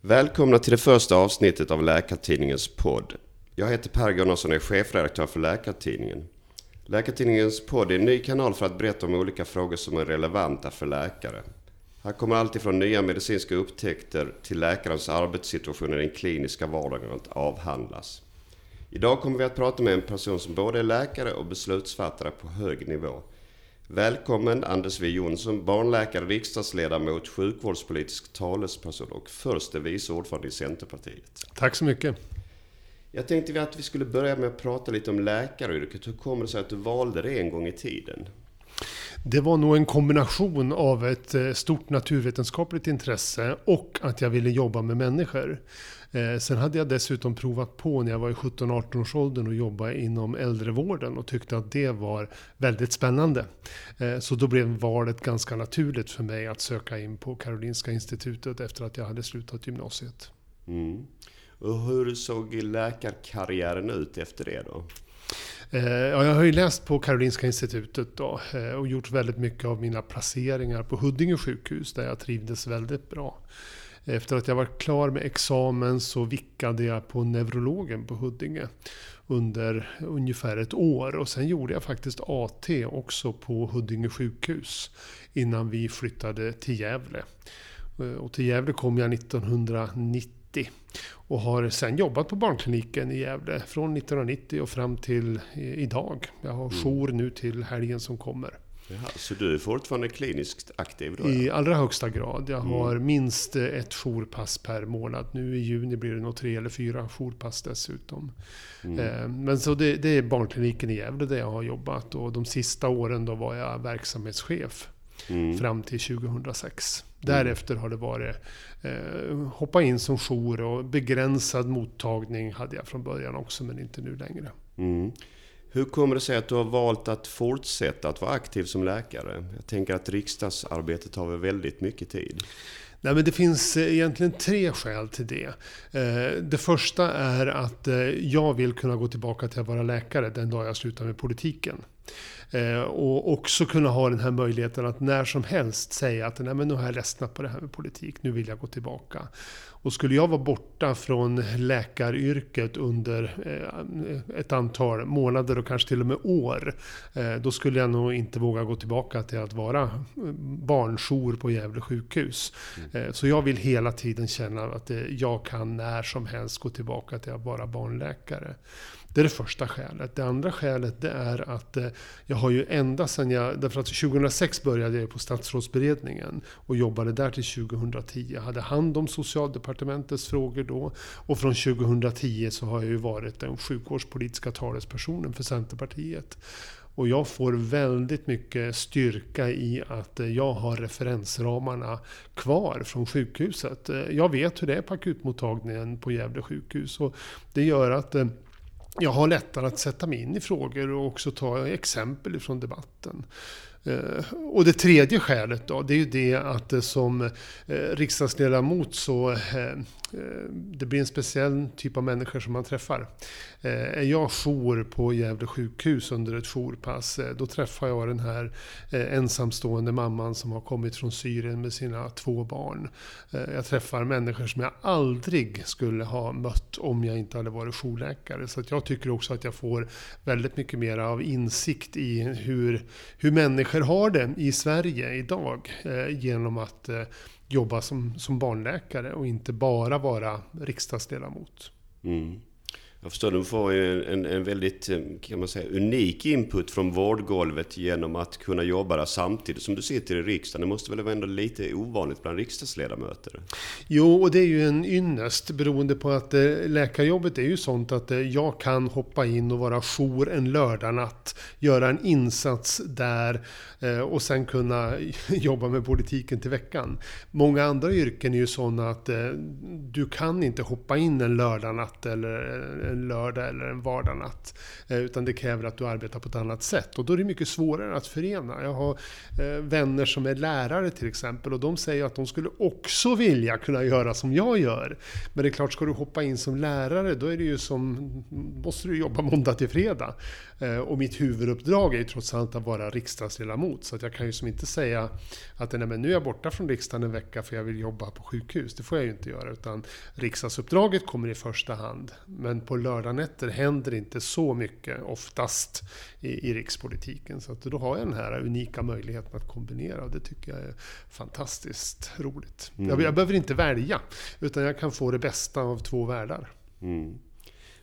Välkomna till det första avsnittet av Läkartidningens podd. Jag heter Per Gunnarsson och är chefredaktör för Läkartidningen. Läkartidningens podd är en ny kanal för att berätta om olika frågor som är relevanta för läkare. Här kommer allt ifrån nya medicinska upptäckter till läkarens arbetssituation i den kliniska vardagen att avhandlas. Idag kommer vi att prata med en person som både är läkare och beslutsfattare på hög nivå. Välkommen Anders W Jonsson, barnläkare, riksdagsledamot, sjukvårdspolitisk talesperson och förste vice ordförande i Centerpartiet. Tack så mycket. Jag tänkte att vi skulle börja med att prata lite om läkaryrket. Hur kommer det sig att du valde det en gång i tiden? Det var nog en kombination av ett eh, stort naturvetenskapligt intresse och att jag ville jobba med människor. Eh, sen hade jag dessutom provat på när jag var i 17-18 års åldern och jobba inom äldrevården och tyckte att det var väldigt spännande. Eh, så då blev valet ganska naturligt för mig att söka in på Karolinska Institutet efter att jag hade slutat gymnasiet. Mm. Och hur såg läkarkarriären ut efter det då? Eh, ja, jag har ju läst på Karolinska Institutet då, och gjort väldigt mycket av mina placeringar på Huddinge sjukhus där jag trivdes väldigt bra. Efter att jag var klar med examen så vickade jag på neurologen på Huddinge under ungefär ett år. Och sen gjorde jag faktiskt AT också på Huddinge sjukhus innan vi flyttade till Gävle. Eh, och till Gävle kom jag 1990 och har sen jobbat på barnkliniken i Gävle från 1990 och fram till idag. Jag har mm. jour nu till helgen som kommer. Jaha, så du är fortfarande kliniskt aktiv då? I allra högsta grad. Jag mm. har minst ett jourpass per månad. Nu i juni blir det nog tre eller fyra jourpass dessutom. Mm. Eh, men så det, det, är barnkliniken i Gävle där jag har jobbat och de sista åren då var jag verksamhetschef. Mm. Fram till 2006. Därefter har det varit eh, hoppa in som jour och begränsad mottagning hade jag från början också men inte nu längre. Hur kommer det sig att du har valt att fortsätta att vara aktiv som läkare? Jag tänker att riksdagsarbetet tar väl väldigt mycket tid? Nej, men det finns eh, egentligen tre skäl till det. Eh, det första är att eh, jag vill kunna gå tillbaka till att vara läkare den dag jag slutar med politiken. Eh, och också kunna ha den här möjligheten att när som helst säga att Nej, men nu har jag ledsnat på det här med politik, nu vill jag gå tillbaka. Och skulle jag vara borta från läkaryrket under eh, ett antal månader och kanske till och med år, eh, då skulle jag nog inte våga gå tillbaka till att vara barnjour på Gävle sjukhus. Mm. Så jag vill hela tiden känna att jag kan när som helst gå tillbaka till att vara barnläkare. Det är det första skälet. Det andra skälet det är att eh, jag har ju ända sedan jag... Därför att 2006 började jag på statsrådsberedningen och jobbade där till 2010. Jag hade hand om socialdepartementets frågor då. Och från 2010 så har jag ju varit den sjukvårdspolitiska talespersonen för Centerpartiet. Och jag får väldigt mycket styrka i att eh, jag har referensramarna kvar från sjukhuset. Eh, jag vet hur det är på akutmottagningen på Gävle sjukhus. Och det gör att jag har lättare att sätta mig in i frågor och också ta exempel från debatten. Eh, och det tredje skälet då, det är ju det att eh, som eh, riksdagsledamot så det blir en speciell typ av människor som man träffar. Eh, är jag jour på Gävle sjukhus under ett jourpass, eh, då träffar jag den här eh, ensamstående mamman som har kommit från Syrien med sina två barn. Jag träffar människor som jag aldrig skulle ha mött om jag inte hade varit jourläkare. Så jag tycker också att jag får väldigt mycket mer av insikt i hur, hur människor har det i Sverige idag genom att jobba som, som barnläkare och inte bara vara riksdagsledamot. Mm. Jag förstår, du får en, en, en, väldigt eh, kan man säga, unik input från vårdgolvet genom att kunna jobba där samtidigt som du sitter i riksdagen. Det måste väl vara ändå lite ovanligt bland riksdagsledamöter? Jo, och det är ju en ynnest beroende på att eh, läkarjobbet är ju sånt att eh, jag kan hoppa in och vara jour en lördagnatt, göra en insats där och sen kunna jobba med politiken till veckan. Många andra yrken är ju sådana att du kan inte hoppa in en lördagnatt eller en lördag eller en vardagsnatt. Eh, utan det kräver att du arbetar på ett annat sätt. Och då är det mycket svårare att förena. Jag har eh, vänner som är lärare till exempel och de säger att de skulle också vilja kunna göra som jag gör. Men det är klart, ska du hoppa in som lärare då är det ju som, måste du jobba måndag till fredag. Eh, och mitt huvuduppdrag är ju trots allt att vara riksdagsledamot. Så att jag kan ju som inte säga att nej, men nu är jag borta från riksdagen en vecka för jag vill jobba på sjukhus. Det får jag ju inte göra. Utan riksdagsuppdraget kommer i första hand. Men på lördagnätter händer inte så mycket oftast i, i rikspolitiken. Så att då har jag den här unika möjligheten att kombinera. Och det tycker jag är fantastiskt roligt. Mm. Jag, jag behöver inte välja. Utan jag kan få det bästa av två världar. Mm.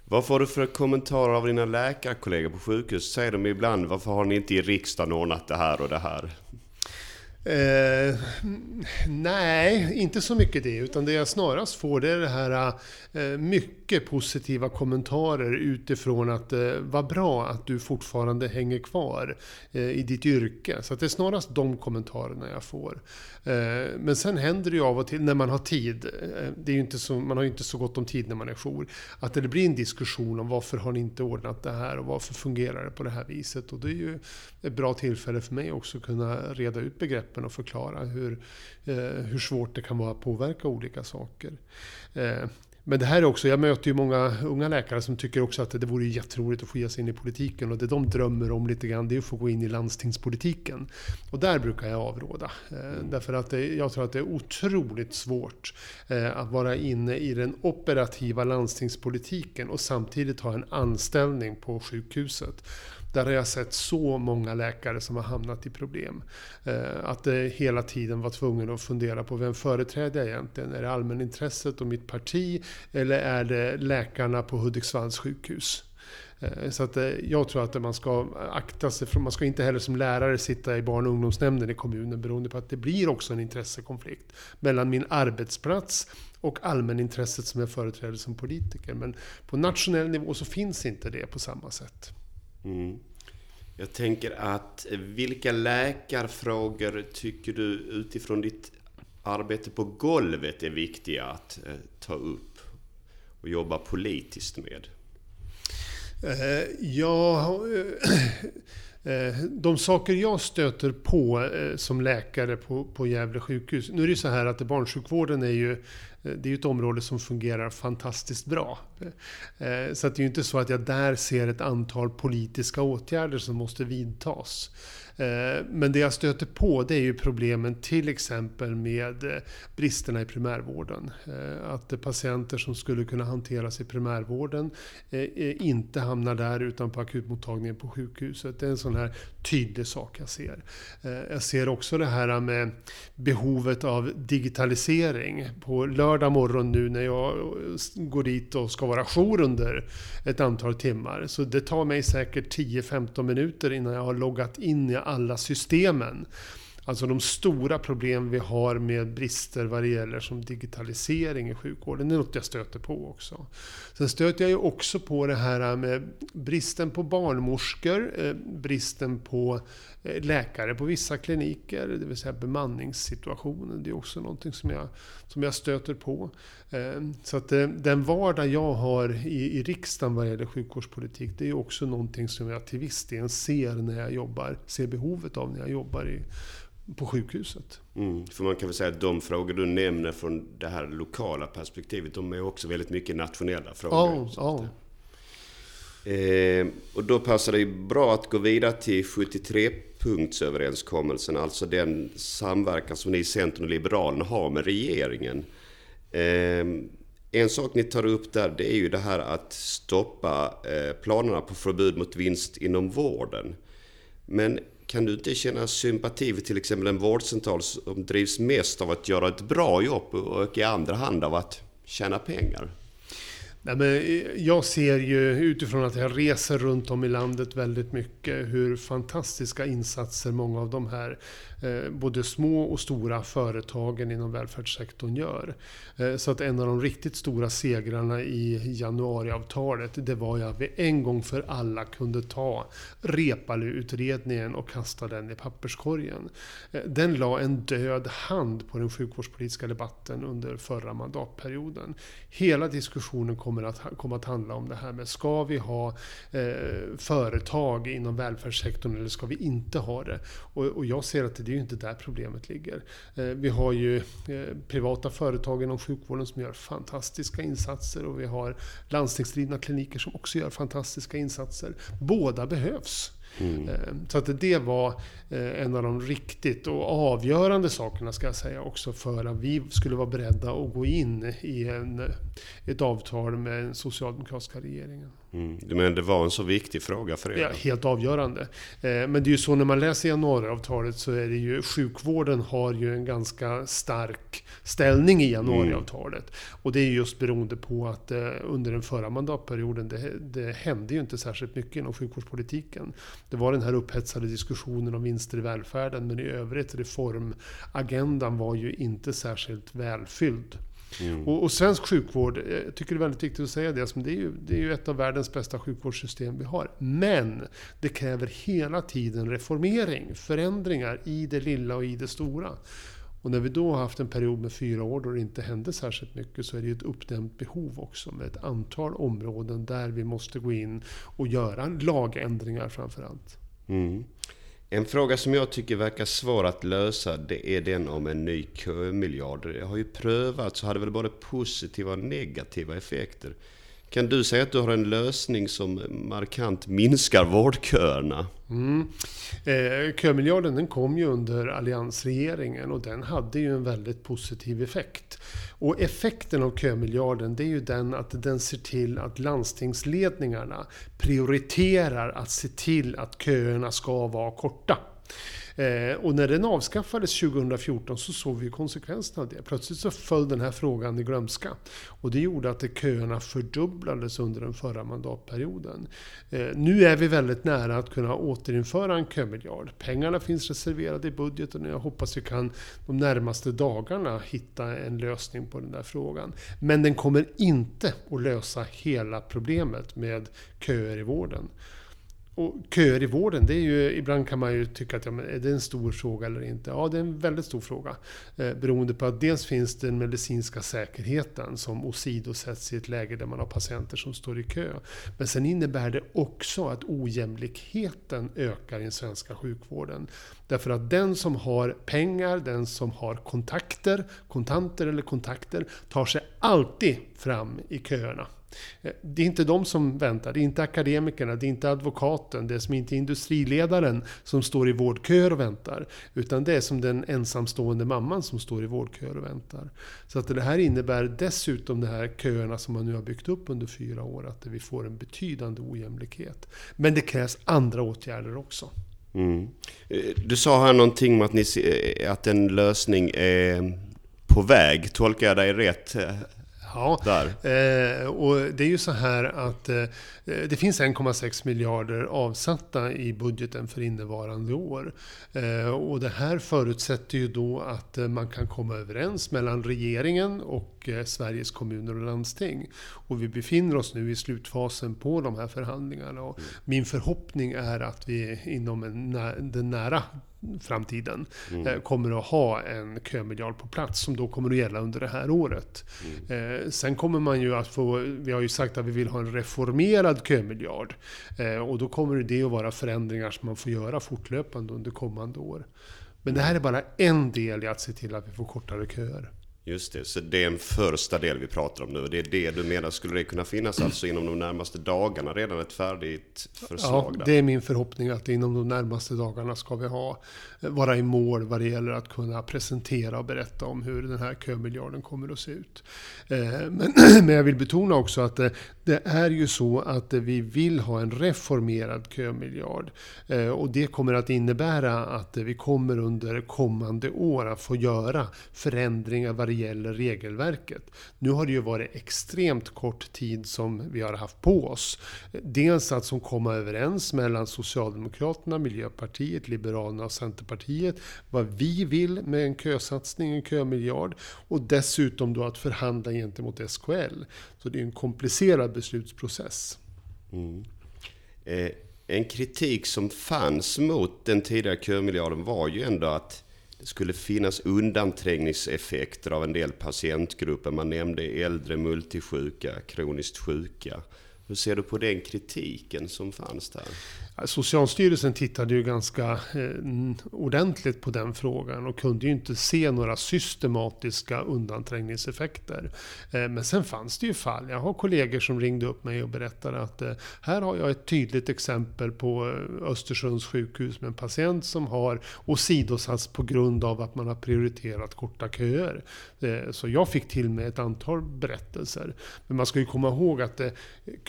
Vad får du för kommentarer av dina läkarkollegor på sjukhus? Säger de ibland, varför har ni inte i riksdagen ordnat det här och det här? Eh, nej, inte så mycket det. Utan det jag snarast får det är det här eh, mycket positiva kommentarer utifrån att eh, vad bra att du fortfarande hänger kvar eh, i ditt yrke. Så det är snarast de kommentarerna jag får. Eh, men sen händer det ju av och till när man har tid. Eh, det är inte så, man har ju inte så gott om tid när man är jour. Att det blir en diskussion om varför har ni inte ordnat det här och varför fungerar det på det här viset. Och det är ju ett bra tillfälle för mig också att kunna reda ut begreppen och förklara hur, eh, hur svårt det kan vara att påverka olika saker. Men det här är också, jag möter ju många unga läkare som tycker också att det vore jätteroligt att få ge sig in i politiken. Och det de drömmer om lite grann, det är att få gå in i landstingspolitiken. Och där brukar jag avråda. Mm. Därför att det, jag tror att det är otroligt svårt eh, att vara inne i den operativa landstingspolitiken och samtidigt ha en anställning på sjukhuset. Där har jag sett så många läkare som har hamnat i problem. Eh, att det hela tiden var tvungen att fundera på vem företräder jag egentligen? Är det allmänintresset och mitt parti? Eller är det läkarna på Hudiksvalls sjukhus? Eh, så att eh, jag tror att man ska akta sig för, man ska inte heller som lärare sitta i barn och ungdomsnämnden i kommunen beroende på att det blir också en intressekonflikt mellan min arbetsplats och allmänintresset som jag företräder som politiker. Men på nationell nivå så finns inte det på samma sätt. Mm. Jag tänker att eh, vilka läkarfrågor tycker du utifrån ditt arbete på golvet är viktiga att eh, ta upp och jobba politiskt med? Eh, ja, de saker jag stöter på som läkare på, på Gävle sjukhus. Nu är det ju så här att barnsjukvården är ju det är ett område som fungerar fantastiskt bra. Eh, så det är ju inte så att jag där ser ett antal politiska åtgärder som måste vidtas. Eh, men det jag stöter på det är ju problemen till exempel med eh, bristerna i primärvården. Att patienter som skulle kunna hanteras i primärvården inte hamnar där utan på akutmottagningen på sjukhuset. Det är en sån här tydlig sak jag ser. Jag ser också det här med behovet av digitalisering. På lördag morgon nu när jag går dit och ska vara jour under ett antal timmar. Så det tar mig säkert 10-15 minuter innan jag har loggat in i alla systemen. Alltså de stora problem vi har med brister vad det gäller som digitalisering i sjukvården. Det är något jag stöter på också. Sen stöter jag ju också på det här med bristen på barnmorskor, eh, bristen på eh, läkare på vissa kliniker, det vill säga bemanningssituationen. Det är också någonting som jag, som jag stöter på. Eh, så att den vardag jag har i, i riksdagen vad gäller sjukvårdspolitik, det är också någonting som jag till viss del ser när jag jobbar, ser behovet av när jag jobbar i på sjukhuset. Mm, för man kan väl säga att de frågor du nämner från det här lokala perspektivet, de är också väldigt mycket nationella frågor. Ja, ja. Eh, och då passar det ju bra att gå vidare till 73-punktsöverenskommelsen, alltså den samverkan som ni i Centern och Liberalerna har med regeringen. Eh, en sak ni tar upp där, det är ju det här att stoppa eh, planerna på förbud mot vinst inom vården. Men kan du inte känna sympati för till exempel en vårdcentral som drivs mest av att göra ett bra jobb och i andra hand av att tjäna pengar? Nej, men eh, jag ser ju utifrån att jag reser runt om i landet väldigt mycket hur fantastiska insatser många av de här Eh, både små och stora företagen inom välfärdssektorn gör. Eh, så att en av de riktigt stora segrarna i januariavtalet det var ju att vi en gång för alla kunde ta Reepalu-utredningen och kasta den i papperskorgen. Eh, den la en död hand på den sjukvårdspolitiska debatten under förra mandatperioden. Hela diskussionen kom kommer att, kommer att handla om det här med ska vi ha eh, företag inom välfärdssektorn eller ska vi inte ha det? Och, och jag ser att det är ju inte där problemet ligger. Eh, vi har ju eh, privata företag inom sjukvården som gör fantastiska insatser och vi har landstingsdrivna kliniker som också gör fantastiska insatser. Båda behövs. Mm. Ehm, så att det var eh, en av de riktigt och avgörande sakerna ska jag säga också för att vi skulle vara beredda att gå in i en, ett avtal med den socialdemokratiska regeringen. Mm. Du menar det var en så viktig fråga för er? Ja, helt avgörande. Eh, men det är ju så när man läser januariavtalet så är det ju sjukvården har ju en ganska stark ställning i januariavtalet. Mm. Och det är just beroende på att under den förra mandatperioden det, det hände ju inte särskilt mycket inom sjukvårdspolitiken. Det var den här upphetsade diskussionen om vinster i välfärden men i övrigt reformagendan var ju inte särskilt välfylld. Mm. Och, och, svensk sjukvård, eh, jag tycker det är väldigt viktigt att säga det, det är, ju, det är ju ett av världens bästa sjukvårdssystem vi har. Men det kräver hela tiden reformering, förändringar i det lilla och i det stora. Och när vi då har haft en period med fyra år då det inte hände särskilt mycket så är det ett uppdämt behov också med ett antal områden där vi måste gå in och göra lagändringar framför allt. Mm. En fråga som jag tycker verkar svår att lösa det är den om en ny kömiljard. Det har ju prövats och hade väl både positiva och negativa effekter. Kan du säga att du har en lösning som markant minskar vårdköerna? Mm. Eh, kömiljarden den kom ju under alliansregeringen och den hade ju en väldigt positiv effekt. Och effekten av kömiljarden det är ju den att den ser till att landstingsledningarna prioriterar att se till att köerna ska vara korta. Eh, och när den avskaffades 2014 så såg vi konsekvenserna av det. Plötsligt så föll den här frågan i glömska. Och det gjorde att köerna fördubblades under den förra mandatperioden. Eh, nu är vi väldigt nära att kunna återinföra en kömiljard. Pengarna finns reserverade i budgeten och jag hoppas vi kan de närmaste dagarna hitta en lösning på den där frågan. Men den kommer inte att lösa hela problemet med köer i vården. Och köer i vården, det är ju, ibland kan man ju tycka att ja, men är det en stor fråga eller inte? Ja, det är en väldigt stor fråga. Eh, beroende på att dels finns den medicinska säkerheten som åsidosätts i ett läge där man har patienter som står i kö. Men sen innebär det också att ojämlikheten ökar i den svenska sjukvården. Därför att den som har pengar, den som har kontakter, kontanter eller kontakter, tar sig alltid fram i köerna. Eh, det är inte de som väntar, det är inte akademikerna, det är inte advokaten, det är som inte industriledaren som står i vårdköer och väntar. Utan det är som den ensamstående mamman som står i vårdköer och väntar. Så att det här innebär dessutom de här köerna som man nu har byggt upp under fyra år, att vi får en betydande ojämlikhet. Men det krävs andra åtgärder också. Mm. Eh, du sa här någonting om att, ni, eh, att en lösning är på väg. Tolkar jag dig rätt? Ja, eh, och det är ju så här att eh, det finns 1,6 miljarder avsatta i budgeten för innevarande år. Eh, och det här förutsätter ju då att eh, man kan komma överens mellan regeringen och eh, Sveriges kommuner och landsting. Och vi befinner oss nu i slutfasen på de här förhandlingarna. Och min förhoppning är att vi inom en, den nära framtiden mm. Eh, kommer att ha en kömiljard på plats som då kommer att gälla under det här året. Mm. Eh, sen kommer man ju att få, vi har ju sagt att vi vill ha en reformerad kömiljard. Eh, och då kommer det att vara förändringar som man får göra fortlöpande under kommande år. Men det här är bara en del i att se till att vi får kortare köer. Just det, så det är en första del vi pratar om nu. Det är det du menar, skulle det kunna finnas alltså inom de närmaste dagarna redan ett färdigt förslag? Ja, det är min förhoppning att inom de närmaste dagarna ska vi ha, vara i mål vad det gäller att kunna presentera och berätta om hur den här kömiljarden kommer att se ut. Eh, men, men jag vill betona också att det, det är ju så att vi vill ha en reformerad kömiljard. Eh, och det kommer att innebära att vi kommer under kommande år att få göra förändringar gäller regelverket. Nu har det ju varit extremt kort tid som vi har haft på oss. Dels att som komma överens mellan Socialdemokraterna, Miljöpartiet, Liberalerna och Centerpartiet vad vi vill med en kösatsning, en kömiljard och dessutom då att förhandla gentemot SKL. Så det är en komplicerad beslutsprocess. Mm. Eh, en kritik som fanns mot den tidigare kömiljarden var ju ändå att det skulle finnas undanträngningseffekter av en del patientgrupper. Man nämnde äldre multisjuka, kroniskt sjuka. Hur ser du på den kritiken som fanns där? Socialstyrelsen tittade ju ganska eh, ordentligt på den frågan och kunde ju inte se några systematiska undanträngningseffekter. Eh, men sen fanns det ju fall. Jag har kollegor som ringde upp mig och berättade att eh, här har jag ett tydligt exempel på Östersunds sjukhus med en patient som har åsidosatts på grund av att man har prioriterat korta köer. Så jag fick till mig ett antal berättelser. Men man ska ju komma ihåg att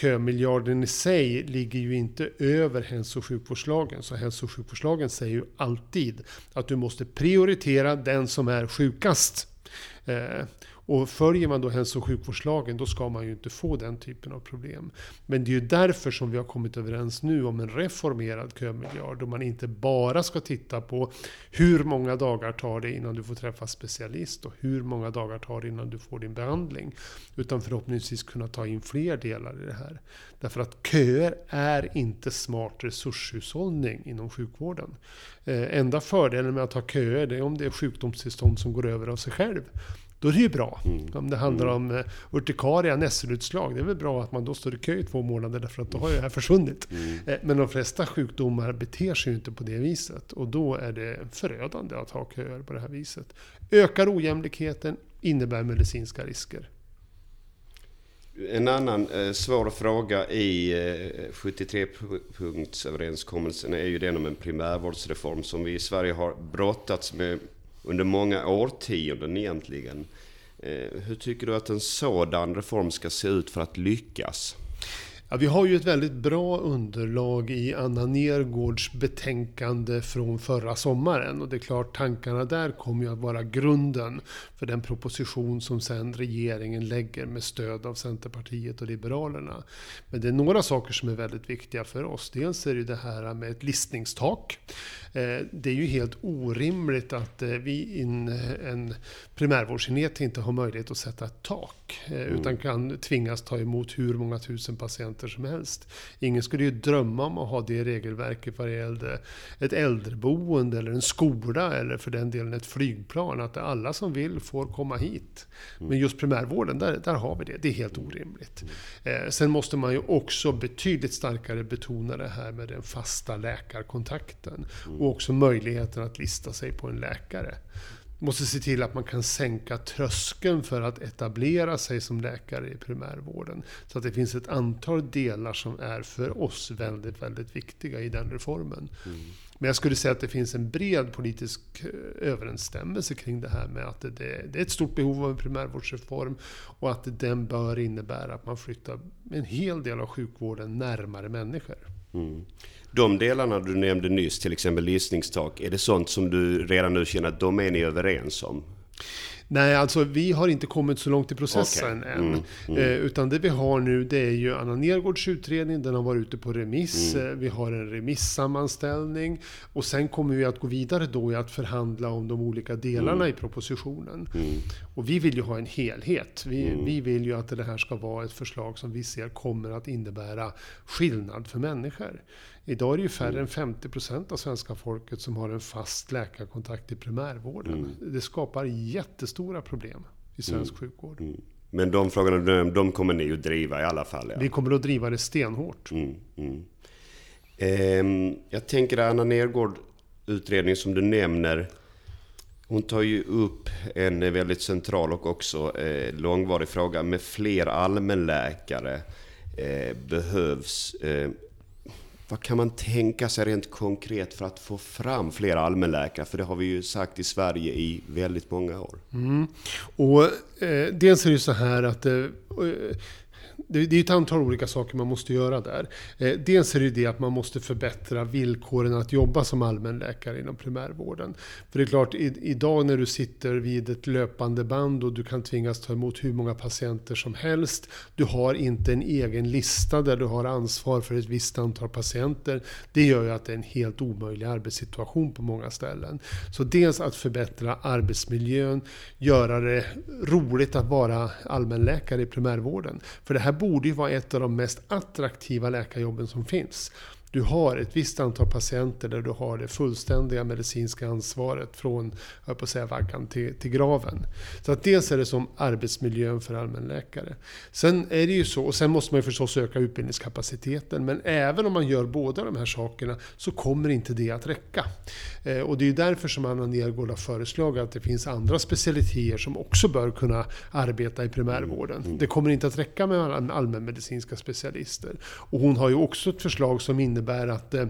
kömiljarden i sig ligger ju inte över hälso och sjukvårdslagen. Så hälso och sjukvårdslagen säger ju alltid att du måste prioritera den som är sjukast. Eh, och följer man då hälso och sjukvårdslagen då ska man ju inte få den typen av problem. Men det är ju därför som vi har kommit överens nu om en reformerad kömiljard. Då man inte bara ska titta på hur många dagar tar det innan du får träffa specialist och hur många dagar tar det innan du får din behandling. Utan förhoppningsvis kunna ta in fler delar i det här. Därför att köer är inte smart resurshushållning inom sjukvården. Eh, enda fördelen med att ha köer det är om det är sjukdomstillstånd som går över av sig själv då är det ju bra. Mm. Om det handlar mm. om uh, urtikaria, nässelutslag, det är väl bra att man då står i kö i två månader därför att då har ju det här försvunnit. Mm. Uh, men de flesta sjukdomar beter sig ju inte på det viset och då är det förödande att ha köer på det här viset. Ökar ojämlikheten, innebär medicinska risker. En annan eh, svår fråga i eh, 73-punktsöverenskommelsen är ju den om en primärvårdsreform som vi i Sverige har brottats med under många årtionden egentligen. Eh, hur tycker du att en sådan reform ska se ut för att lyckas? Ja, vi har ju ett väldigt bra underlag i Anna Nergårds betänkande från förra sommaren. Och det är klart, tankarna där kommer ju att vara grunden för den proposition som sen regeringen lägger med stöd av Centerpartiet och Liberalerna. Men det är några saker som är väldigt viktiga för oss. Dels är det det här med ett listningstak. Eh, det är ju helt orimligt att eh, vi i eh, en primärvårdsenhet inte har möjlighet att sätta ett tak. Eh, mm. Utan kan tvingas ta emot hur många tusen patienter som helst. Ingen skulle ju drömma om att ha det regelverket vad det gällde ett äldreboende eller en skola eller för den delen ett flygplan. Att alla som vill får komma hit. Mm. Men just primärvården, där, där har vi det. Det är helt orimligt. Mm. Sen måste man ju också betydligt starkare betona det här med den fasta läkarkontakten och också möjligheten att lista sig på en läkare. Måste se till att man kan sänka tröskeln för att etablera sig som läkare i primärvården. Så att det finns ett antal delar som är för oss väldigt, väldigt viktiga i den reformen. Mm. Men jag skulle säga att det finns en bred politisk eh, överensstämmelse kring det här med att det, det är ett stort behov av en primärvårdsreform och att den bör innebära att man flyttar en hel del av sjukvården närmare människor. Mm. De delarna du nämnde nyss, till exempel listningstak, är det sånt som du redan nu känner att de är ni överens om? Nej, alltså vi har inte kommit så långt i processen okay. än. Mm, mm. Eh, utan det vi har nu det är ju Anna Nergårds utredning, den har varit ute på remiss. Mm. Eh, vi har en remissammanställning. Och sen kommer vi att gå vidare då i att förhandla om de olika delarna mm. i propositionen. Mm. Och vi vill ju ha en helhet. Vi, mm. vi vill ju att det här ska vara ett förslag som vi ser kommer att innebära skillnad för människor. Idag är det ju färre mm. än 50 procent av svenska folket som har en fast läkarkontakt i primärvården. Mm. Det skapar jättestora problem i svensk mm. sjukvård. Mm. Men de frågorna, de kommer ni att driva i alla fall? Ja. Vi kommer att driva det stenhårt. Eh, jag tänker Anna Nergård utredning som du nämner. Hon tar ju upp en väldigt central och också eh, långvarig fråga med fler allmänläkare eh, behövs. Eh, vad kan man tänka sig rent konkret för att få fram fler allmänläkare? För det har vi ju sagt i Sverige i väldigt många år. Mm. Och eh, dels är det ju så här att eh, det, det är ett antal olika saker man måste göra där. Eh, dels är det det att man måste förbättra villkoren att jobba som allmänläkare inom primärvården. För det är klart, i, idag när du sitter vid ett löpande band och du kan tvingas ta emot hur många patienter som helst. Du har inte en egen lista där du har ansvar för ett visst antal patienter. Det gör ju att det är en helt omöjlig arbetssituation på många ställen. Så dels att förbättra arbetsmiljön, göra det roligt att vara allmänläkare i primärvården. För det här borde ju vara ett av de mest attraktiva läkarjobben som finns du har ett visst antal patienter där du har det fullständiga medicinska ansvaret från, jag på att säga, vaggan till, till graven. Så att dels är det som arbetsmiljön för allmänläkare. Sen är det ju så, och sen måste man ju förstås öka utbildningskapaciteten, men även om man gör båda de här sakerna så kommer inte det att räcka. Eh, och det är därför som Anna Nergård har föreslagit att det finns andra specialiteter som också bör kunna arbeta i primärvården. Mm. Det kommer inte att räcka med allmänmedicinska specialister. Och hon har ju också ett förslag som innebär att eh,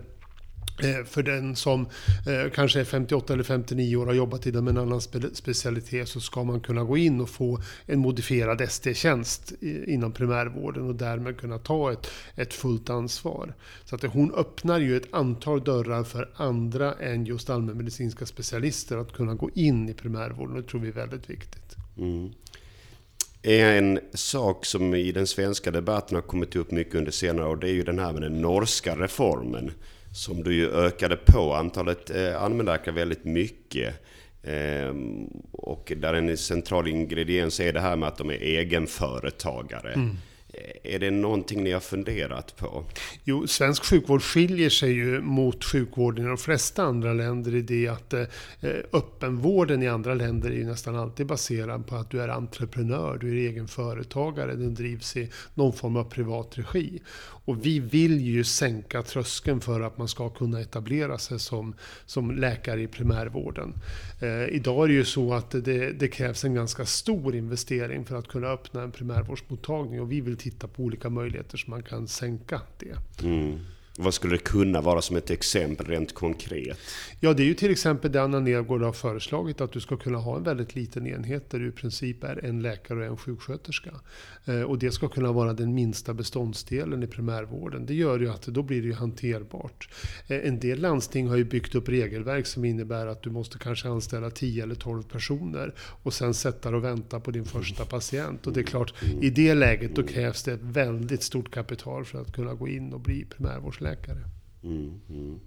eh, för den som eh, kanske är 58 eller 59 år och har jobbat inom en annan specialitet så ska man kunna gå in och få en modifierad ST-tjänst inom primärvården och därmed kunna ta ett, ett fullt ansvar. Så att hon öppnar ju ett antal dörrar för andra än just allmänmedicinska specialister att kunna gå in i primärvården och det tror vi är väldigt viktigt. Mm. En sak som i den svenska debatten har kommit upp mycket under senare år det är ju den här med den norska reformen som du ju ökade på antalet eh, allmänläkare väldigt mycket. Eh, och där en central ingrediens är det här med att de är egenföretagare. Mm. Är det någonting ni har funderat på? Jo, svensk sjukvård skiljer sig ju mot sjukvården i de flesta andra länder i det att eh, öppenvården i andra länder är ju nästan alltid baserad på att du är entreprenör, du är egen företagare, den drivs i någon form av privat regi. Och vi vill ju sänka tröskeln för att man ska kunna etablera sig som, som läkare i primärvården. Eh, idag är det ju så att det, det, krävs en ganska stor investering för att kunna öppna en primärvårdsmottagning och vi vill titta på olika möjligheter som man kan sänka det. Mm. Vad skulle det kunna vara som ett exempel rent konkret? Ja, det är ju till exempel det Anna Nergård har föreslagit att du ska kunna ha en väldigt liten enhet där du i princip är en läkare och en sjuksköterska. Eh, och det ska kunna vara den minsta beståndsdelen i primärvården. Det gör ju att då blir det ju hanterbart. Eh, en del landsting har ju byggt upp regelverk som innebär att du måste kanske anställa 10 eller 12 personer och sen sätta dig och vänta på din första patient. Och det är klart, i det läget då krävs det ett väldigt stort kapital för att kunna gå in och bli primärvårdsläkare husläkare. Mm, mm.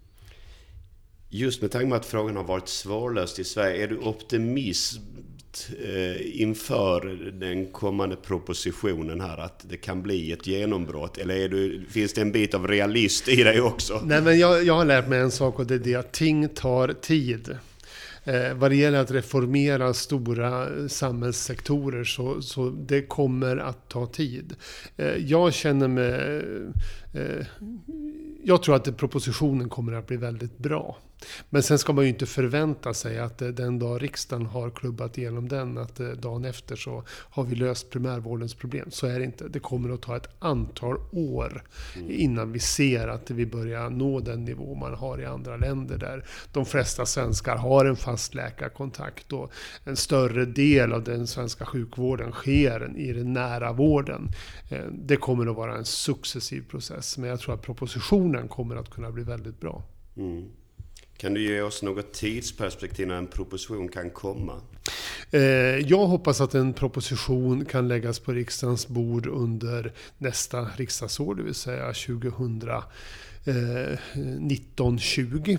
Just med tanke på att frågan har varit svårlöst i Sverige, är du optimist eh, inför den kommande propositionen här att det kan bli ett genombrott? Eller du, finns det en bit av realist i dig också? Nej, men jag, jag har lärt mig en sak och det är det att ting tar tid. Eh, vad det gäller att reformera stora samhällssektorer så, så det kommer att ta tid. Eh, jag känner mig eh, jag tror att propositionen kommer att bli väldigt bra. Men sen ska man ju inte förvänta sig att eh, den dag riksdagen har klubbat igenom den, att eh, dagen efter så har vi löst primärvårdens problem. Så är det inte. Det kommer att ta ett antal år innan vi ser att vi börjar nå den nivå man har i andra länder där de flesta svenskar har en fast läkarkontakt och en större del av den svenska sjukvården sker i den nära vården. Eh, det kommer att vara en successiv process, men jag tror att propositionen kommer att kunna bli väldigt bra. Mm. Kan du ge oss något tidsperspektiv när en proposition kan komma? Eh, jag hoppas att en proposition kan läggas på riksdagens bord under nästa riksdagsår, det vill säga 2000 1920.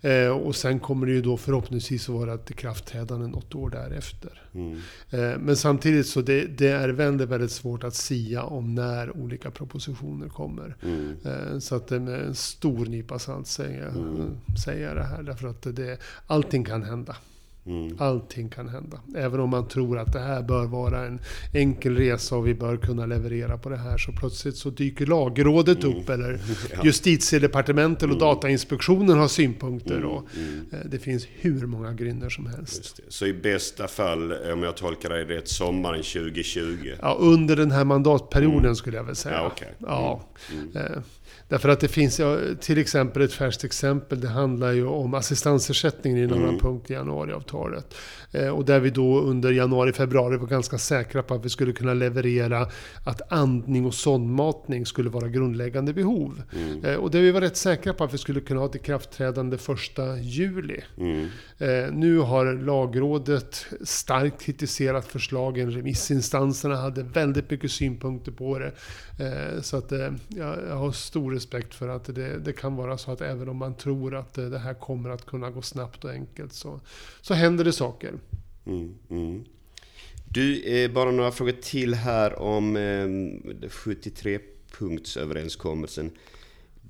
Eh, och sen kommer det ju då förhoppningsvis att vara ett ikraftträdande något år därefter. Mm. Eh, men samtidigt så det, det är väldigt, väldigt svårt att sia om när olika propositioner kommer. Mm. Eh, så att det med en stor nypa salt säger, mm. säger det här. Därför att det, allting kan hända. Mm. Allting kan hända. Även om man tror att det här bör vara en enkel resa och vi bör kunna leverera på det här. Så plötsligt så dyker lagrådet mm. upp eller ja. justitiedepartementet och mm. Datainspektionen har synpunkter. Mm. Och mm. Eh, det finns hur många grynnor som helst. Så i bästa fall, om jag tolkar dig rätt, sommaren 2020? Ja, under den här mandatperioden mm. skulle jag väl säga. Ja, okay. ja. Därför att det finns till exempel ett färskt exempel. Det handlar ju om assistansersättningen i en mm. annan punkt i januariavtalet. Eh, och där vi då under januari, februari var ganska säkra på att vi skulle kunna leverera att andning och sondmatning skulle vara grundläggande behov. Mm. Eh, och där vi var rätt säkra på att vi skulle kunna ha ett ikraftträdande första juli. Mm. Eh, nu har lagrådet starkt kritiserat förslagen. Remissinstanserna hade väldigt mycket synpunkter på det. Så att jag har stor respekt för att det, det kan vara så att även om man tror att det här kommer att kunna gå snabbt och enkelt så, så händer det saker. Mm, mm. Du, eh, bara några frågor till här om ehm, 73-punktsöverenskommelsen.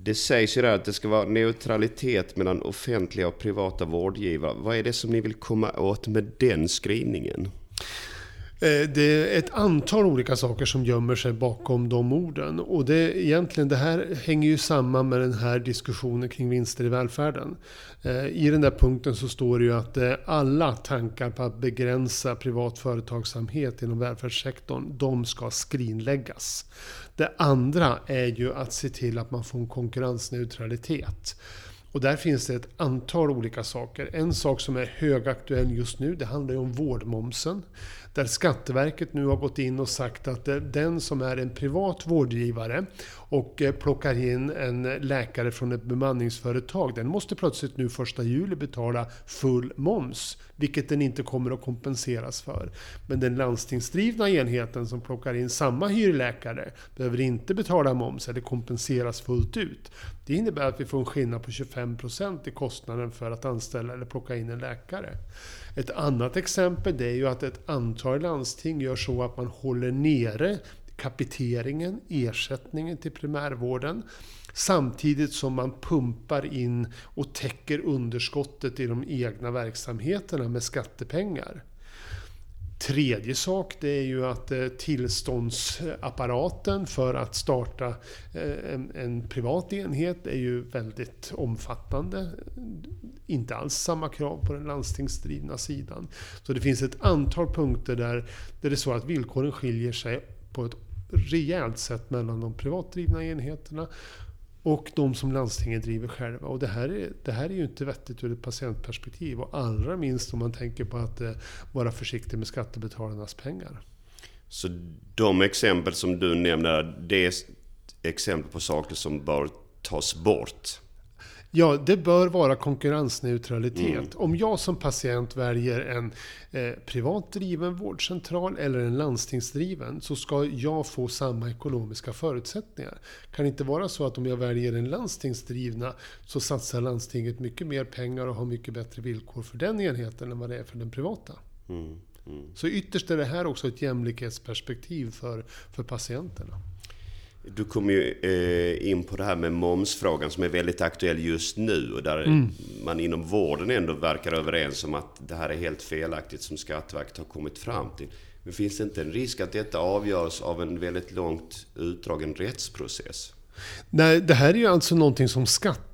Det sägs ju där att det ska vara neutralitet mellan offentliga och privata vårdgivare. Vad är det som ni vill komma åt med den skrivningen? Eh, det är ett antal olika saker som gömmer sig bakom de orden. Och det, egentligen, det här hänger ju samman med den här diskussionen kring vinster i välfärden. Eh, I den där punkten så står det ju att eh, alla tankar på att begränsa privat företagsamhet inom välfärdssektorn, de ska skrinläggas. Det andra är ju att se till att man får en konkurrensneutralitet. Och där finns det ett antal olika saker. En sak som är högaktuell just nu, det handlar ju om vårdmomsen. Där Skatteverket nu har gått in och sagt att eh, den som är en privat vårdgivare och eh, plockar in en läkare från ett bemanningsföretag, den måste plötsligt nu första juli betala full moms, vilket den inte kommer att kompenseras för. Men den landstingsdrivna enheten som plockar in samma hyrläkare behöver inte betala moms eller kompenseras fullt ut. Det innebär att vi får en skillnad på 25% i kostnaden för att anställa eller plocka in en läkare. Ett annat exempel det är ju att ett antal landsting gör så att man håller nere kapiteringen, ersättningen till primärvården. Samtidigt som man pumpar in och täcker underskottet i de egna verksamheterna med skattepengar. Tredje sak det är ju att eh, tillståndsapparaten för att starta eh, en, en, privat enhet är ju väldigt omfattande. Inte alls samma krav på den landstingsdrivna sidan. Så det finns ett antal punkter där, där det är så att villkoren skiljer sig på ett rejält sätt mellan de privatdrivna enheterna och de som landstingen driver själva. Och det här, är, det här är ju inte vettigt ur ett patientperspektiv. Och allra minst om man tänker på att eh, vara försiktig med skattebetalarnas pengar. Så de exempel som du nämner, det är exempel på saker som bör tas bort? Ja, det bör vara konkurrensneutralitet. Mm. Om jag som patient väljer en eh, privat driven vårdcentral eller en landstingsdriven så ska jag få samma ekonomiska förutsättningar. Kan det inte vara så att om jag väljer den landstingsdrivna så satsar landstinget mycket mer pengar och har mycket bättre villkor för den enheten än vad det är för den privata? Mm. Mm. Så ytterst är det här också ett jämlikhetsperspektiv för, för patienterna. Du kom ju eh, in på det här med momsfrågan som är väldigt aktuell just nu och där mm. man inom vården ändå verkar överens om att det här är helt felaktigt som Skatteverket har kommit fram till. Men finns det inte en risk att detta avgörs av en väldigt långt utdragen rättsprocess? Nej, det här är ju alltså någonting som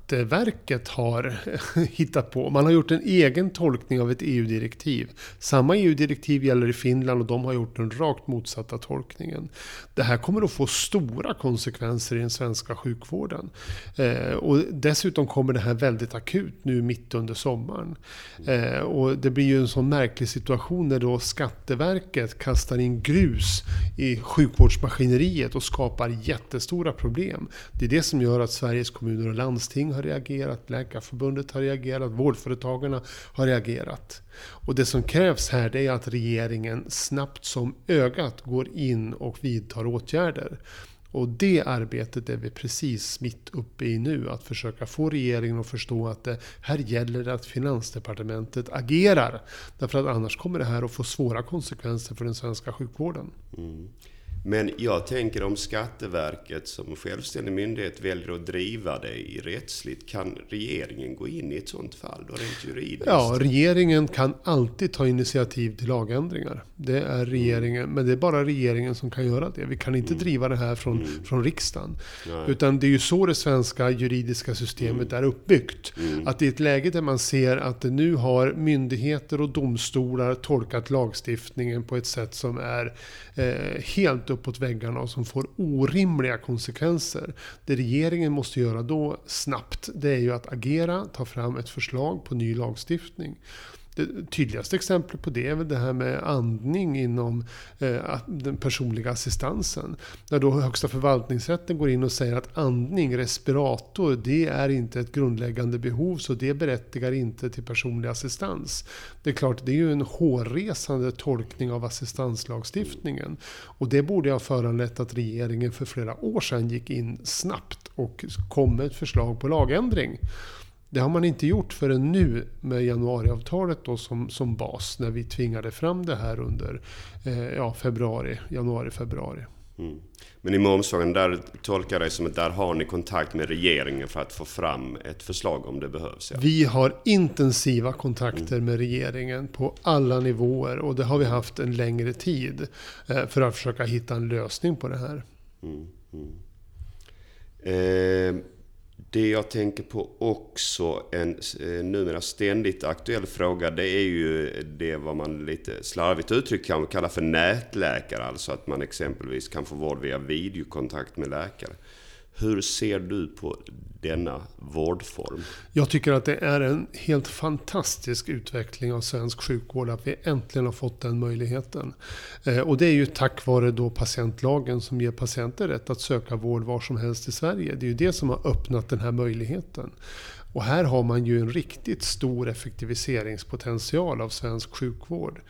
Skatteverket har hittat på. Man har gjort en egen tolkning av ett EU-direktiv. Samma EU-direktiv gäller i Finland och de har gjort den rakt motsatta tolkningen. Det här kommer att få stora konsekvenser i den svenska sjukvården. Eh, och dessutom kommer det här väldigt akut nu mitt under sommaren. Eh, och det blir ju en sån märklig situation när då Skatteverket kastar in grus i sjukvårdsmaskineriet och skapar jättestora problem. Det är det som gör att Sveriges kommuner och landsting har reagerat, Läkarförbundet har reagerat, vårdföretagarna har reagerat. Och det som krävs här det är att regeringen snabbt som ögat går in och vidtar åtgärder. Och det arbetet är vi precis mitt uppe i nu. Att försöka få regeringen att förstå att det här gäller det att Finansdepartementet agerar. Därför att annars kommer det här att få svåra konsekvenser för den svenska sjukvården. Mm. Men jag tänker om Skatteverket som självständig myndighet väljer att driva det i rättsligt, kan regeringen gå in i ett sådant fall då rent juridiskt? Ja, regeringen kan alltid ta initiativ till lagändringar. Det är mm. regeringen, mm. men det är bara regeringen som kan göra det. Vi kan inte mm. driva det här från, mm. från riksdagen. Nej. Utan det är ju så det svenska juridiska systemet mm. är uppbyggt. Mm. Att i ett läge där man ser att nu har myndigheter och domstolar tolkat lagstiftningen på ett sätt som är eh, helt uppåt väggarna och som får orimliga konsekvenser. Det regeringen måste göra då snabbt, det är ju att agera, ta fram ett förslag på ny lagstiftning. Det tydligaste exemplet på det är väl det här med andning inom eh, den personliga assistansen. När då Högsta förvaltningsrätten går in och säger att andning, respirator, det är inte ett grundläggande behov så det berättigar inte till personlig assistans. Det är klart, det är ju en hårresande tolkning av assistanslagstiftningen. Och det borde ha föranlett att regeringen för flera år sedan gick in snabbt och kom med ett förslag på lagändring. Det har man inte gjort förrän nu med januariavtalet då som, som bas när vi tvingade fram det här under eh, ja, februari, januari, februari. Mm. Men i momsfrågan, där tolkar jag det som att där har ni kontakt med regeringen för att få fram ett förslag om det behövs? Ja. Vi har intensiva kontakter mm. med regeringen på alla nivåer och det har vi haft en längre tid eh, för att försöka hitta en lösning på det här. Mm. mm. Eh, det jag tänker på också, en eh, numera ständigt aktuell fråga, det är ju det vad man lite slarvigt uttryckt kan kalla för nätläkare. Alltså att man exempelvis kan få vård via videokontakt med läkare. Hur ser du på denna vårdform? Jag tycker att det är en helt fantastisk utveckling av svensk sjukvård att vi äntligen har fått den möjligheten. Eh, och det är ju tack vare då patientlagen som ger patienter rätt att söka vård var som helst i Sverige. Det är ju det som har öppnat den här möjligheten. Och här har man ju en riktigt stor effektiviseringspotential av svensk sjukvård.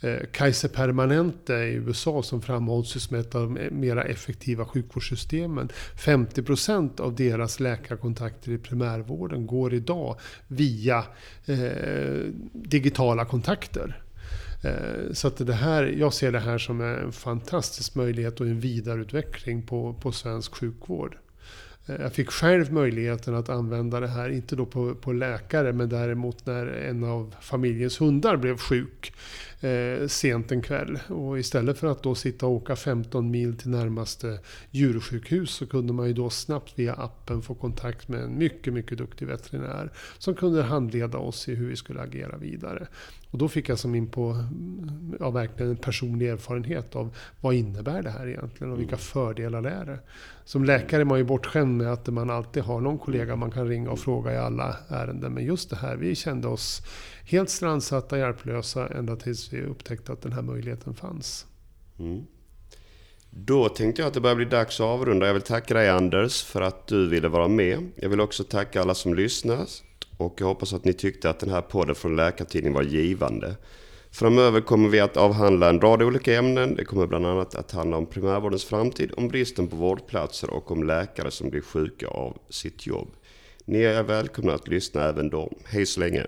Eh, Kaiser Permanente i USA som framhålls som ett av de mera effektiva sjukvårdssystemen. 50% av deras läkarkontakter i primärvården går idag via eh, digitala kontakter. Eh, så att det här, jag ser det här som en fantastisk möjlighet och en vidareutveckling på, på svensk sjukvård. Eh, jag fick själv möjligheten att använda det här, inte då på, på läkare, men däremot när en av familjens hundar blev sjuk eh, sent en kväll. Och istället för att då sitta och åka 15 mil till närmaste djursjukhus så kunde man ju då snabbt via appen få kontakt med en mycket, mycket duktig veterinär som kunde handleda oss i hur vi skulle agera vidare. Och då fick jag som in på ja, verkligen en personlig erfarenhet av vad innebär det här egentligen och vilka mm. fördelar det är. Som läkare är man ju bortskämd med att man alltid har någon kollega man kan ringa och fråga i alla ärenden. Men just det här, vi kände oss helt strandsatta, hjälplösa ända tills vi upptäckte att den här möjligheten fanns. Mm. Då tänkte jag att det börjar bli dags att avrunda. Jag vill tacka dig Anders för att du ville vara med. Jag vill också tacka alla som lyssnar och jag hoppas att ni tyckte att den här podden från Läkartidningen var givande. Framöver kommer vi att avhandla en rad olika ämnen. Det kommer bland annat att handla om primärvårdens framtid, om bristen på vårdplatser och om läkare som blir sjuka av sitt jobb. Ni är välkomna att lyssna även då. Hej så länge!